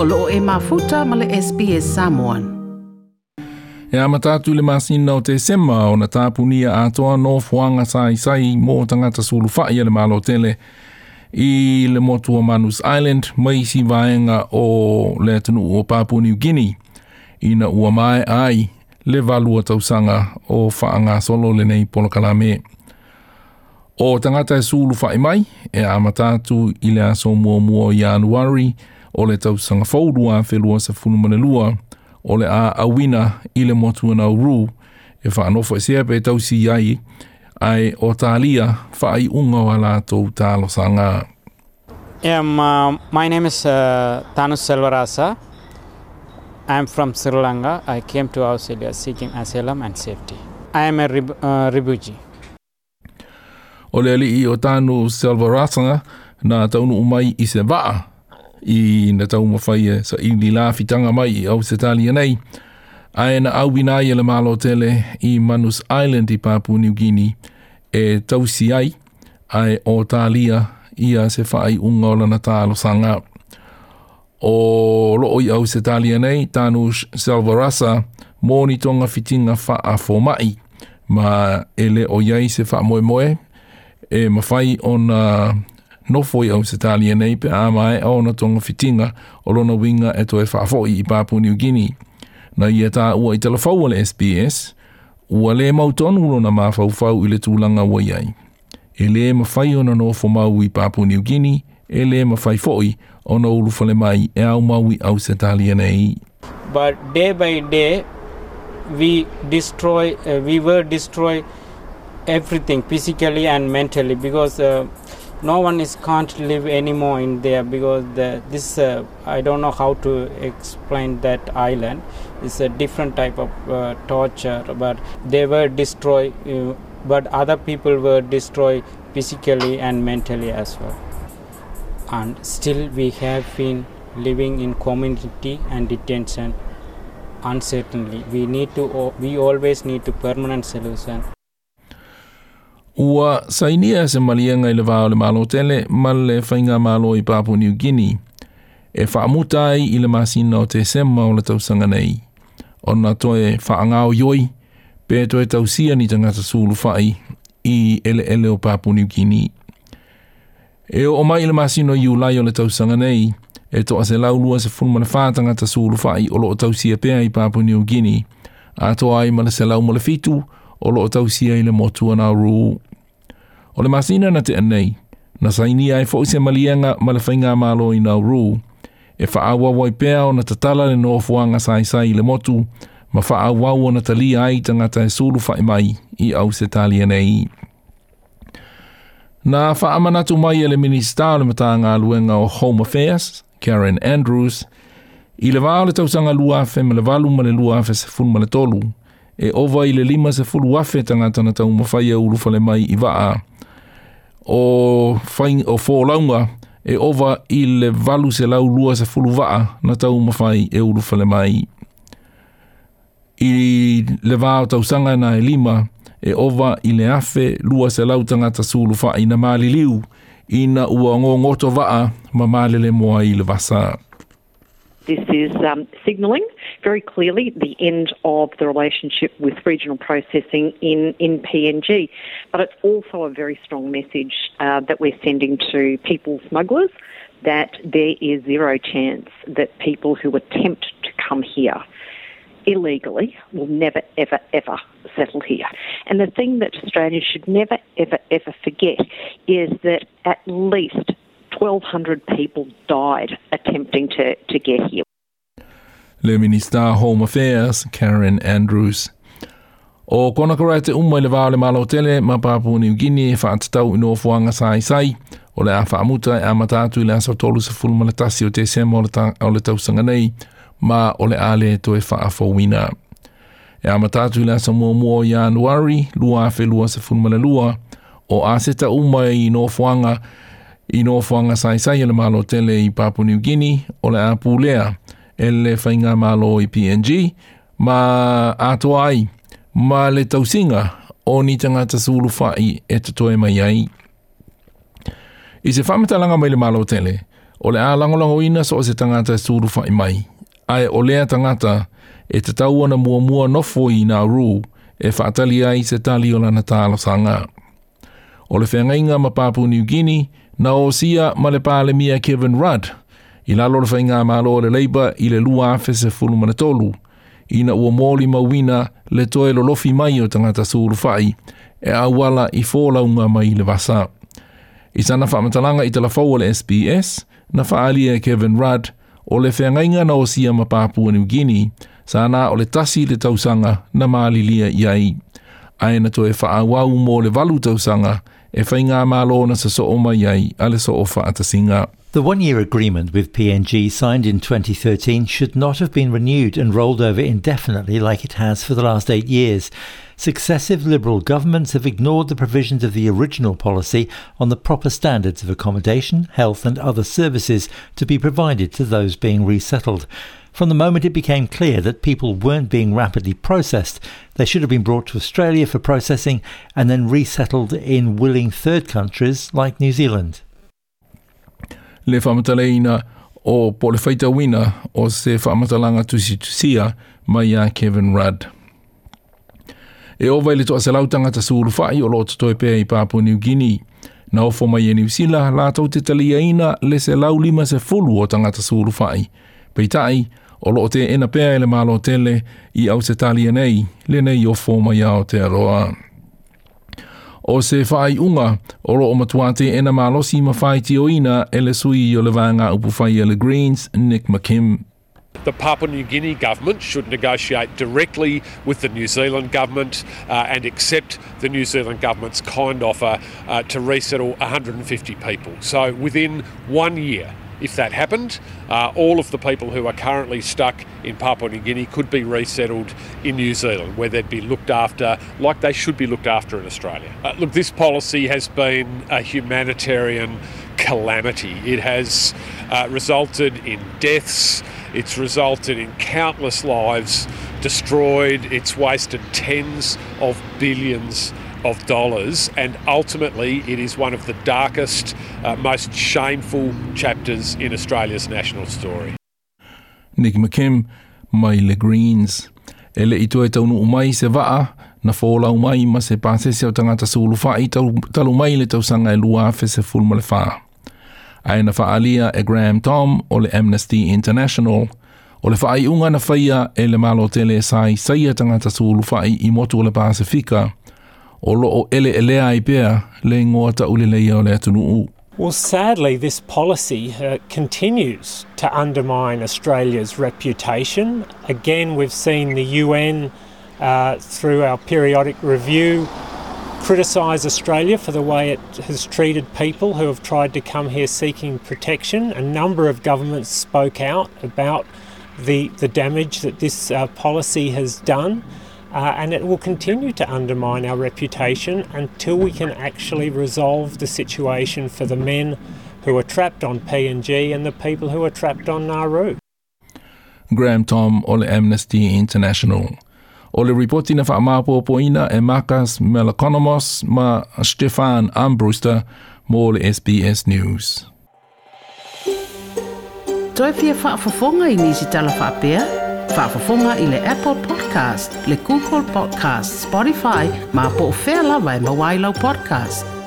o loo e mafuta ma le SPS Samoan. E amatatu le masina o Tesema o na tāpunia atoa no fuanga sa isai mō tangata sulu fai le malo tele i le motu o Manus Island mai si vaenga o le tenu o Papua New Guinea i na ua mai ai le o tausanga o faanga solo le nei polokalame. O tangata e sulu fai mai e amatatu i le aso muo muo i anuari i o le tausanga whaurua a whelua sa funumane lua o le a awina i le motua na uru e whaanofo e sepe e tausi iai ai o tālia whaai unga wa la tō tālo sa ngā. Um, uh, my name is uh, Tanu Selvarasa. I am from Sri Lanka. I came to Australia seeking asylum and safety. I am a uh, refugee. Uh, o le ali i o Tanu Selvarasa na taunu umai i se vaa i na tau mawhai e sa i li lawhitanga mai i au se tali anei. A e na au wina le malo tele i Manus Island i Papu New Guinea e tau si ai a e o talia ia se whai unga o lana tālo sanga. O loo i au se talia nei, Tanush Salvarasa, mōni tonga fitinga wha a ma ele o iai se wha moe moe, e mawhai o na no foi o se tali e nei pe ama e o na tonga fitinga o lona winga e toe whaafo i i Papu New Guinea. Na ia e ta ua i telefau ale SBS, ua le mautonu lona mawhauwhau i le tūlanga wa iai. E le ma whai ona no fo mau i Papu New Guinea, e le ma whai foi o na ulu fale mai e au maui au se tali e nei. But day by day, we destroy, uh, we were destroy everything physically and mentally because uh, no one is can't live anymore in there because the, this uh, I don't know how to explain that island. It's a different type of uh, torture, but they were destroyed. Uh, but other people were destroyed physically and mentally as well. And still, we have been living in community and detention uncertainly. We need to. We always need to permanent solution. Ua sainia se malianga i le vāo le mālo tele, ma le whainga mālo i Papua New Guinea. E whaamutai i le masina o te sema o le tausanga nei. O na toe whaangao yoi, pē toe tausia ni tangata sulu whai i ele ele o Papua New Guinea. E o mai le masina o iulai o le tausanga nei, e toa se laulua se fulmane whātanga ta sulu whai o loo tausia pēa i Papua New Guinea. A toa ai mana se laumole fitu, o loo tausia i le motua na ruu. O le masina na te anei, na saini ai fo se malianga malafainga malo i na uru, e fa awa wai pea o na tatala le no fuanga sai sai le motu, ma fa awa o na tali ai tangata e suru fa mai i au se tali anei. Na fa amanatu mai ele minista le mata ngā luenga o Home Affairs, Karen Andrews, i le vāo le tausanga lua afe ma le valu ma le lua afe se fun ma le tolu, e ova i le lima se fulu afe tangata na tau mawhai e ulu fale mai i vaa, o fain o fōlaunga e owa i le valu se lau lua se fulu waa na tau mawhai e urufale mai. I le vāo tau sanga na e lima e owa i le afe lua se lau tangata sulu faa i na maliliu i na ua ngō ngoto waa ma malele moa i le vasaa. this is um, signalling very clearly the end of the relationship with regional processing in, in PNG. But it's also a very strong message uh, that we're sending to people smugglers that there is zero chance that people who attempt to come here illegally will never, ever, ever settle here. And the thing that Australians should never, ever, ever forget is that at least 1,200 people died attempting to, to get here. Le Minister Home Affairs, Karen Andrews. O kona karai te umwai le vāo le tele, ma pāpū ni ugini e whaatatau ino fuanga sai sai, o le awha amuta e amatātu le aso tolu sa fulma le tasi o te sema o le tausanga nei, ma o le ale to e whaafo wina. E amatātu le aso mua mua o Januari, lua a whelua sa fulma le lua, o aseta ta umwai ino fuanga, i no fuanga sai sai le malo tele i Papua New Guinea o le apulea e le whainga malo i PNG ma ato ai ma le tausinga o ni tangata sulu fai e te toe mai ai. I se whamitalanga mai le malo tele o le alangolango ina so se tangata sulu fai mai ai o lea tangata e te tauana mua mua nofo i nga rū e whaatali ai se tali o lana tālo sanga. O le whengainga ma Papua New Guinea na o sia ma le palemia Kevin Rudd i lalo le whainga malo o le Labour i le lua afe se fulu mana tolu ina ua mōli mawina le toe lo lofi mai o tangata suru fai e awala i fōlaunga mai le vasa. I sana whamatalanga i telefau o le SBS na whaalia e Kevin Rudd o le whaingainga na o sia ma Papua New Guinea sana o le tasi le tausanga na maalilia iai. na toe whaawau mō le tausanga e sa so o mai ai so o The one-year agreement with PNG signed in 2013 should not have been renewed and rolled over indefinitely like it has for the last eight years. Successive Liberal governments have ignored the provisions of the original policy on the proper standards of accommodation, health and other services to be provided to those being resettled. From the moment it became clear that people weren't being rapidly processed, they should have been brought to Australia for processing and then resettled in willing third countries like New Zealand. Le whamatalaina o polifaita wina, o se whamatalanga tusitusia mai a Kevin Rudd. E o vaile toa se lautangata suurufai o lo toi pēa i Papua New Guinea. Na ofo mai e New Zealand, lātau te talia ina le se lau lima se fulu o tangata suurufai. Peitai, o loo te ena pea ele malo tele i au se talia nei, le nei o fōma ia o te aroa. O se whai unga, o loo matua te ena malo si ma whai te oina ele sui i o le vanga upu whai ele Greens, Nick McKim. The Papua New Guinea government should negotiate directly with the New Zealand government uh, and accept the New Zealand government's kind offer uh, to resettle 150 people. So within one year, if that happened, uh, all of the people who are currently stuck in Papua New Guinea could be resettled in New Zealand, where they'd be looked after like they should be looked after in Australia. Uh, look, this policy has been a humanitarian calamity. It has uh, resulted in deaths, it's resulted in countless lives destroyed, it's wasted tens of billions of dollars, and ultimately it is one of the darkest, uh, most shameful chapters in Australia's national story. Nick McKim, Maile Greens. E le i tue tau nuu se va'a na fōlau umai ma se pāsese o tangata sulu whai talu mai le tausanga e lua fe se fulma le whaa. Aina whaalia e Graham Tom o le Amnesty International, o le whaai unga na faia e le malo tele sai saia tangata sulu whai i motu o le Pasifika, O loo ele e lea i pēa, le ta o le Well, sadly, this policy uh, continues to undermine Australia's reputation. Again, we've seen the UN, uh, through our periodic review, criticise Australia for the way it has treated people who have tried to come here seeking protection. A number of governments spoke out about the, the damage that this uh, policy has done uh, and it will continue to undermine our reputation until we can actually resolve the situation for the men who are trapped on PNG and the people who are trapped on Nauru. Graham Tom o Amnesty International. O le ripoti na whaamāpōpoina e Marcus Melakonomos ma Stefan Ambruster mō SBS News. Toi pia whaafafonga i nisi tala whaapea? Whaafafunga i le Apple Podcast, le Google Podcast, Spotify, ma po o whea lawa e mawailau podcast.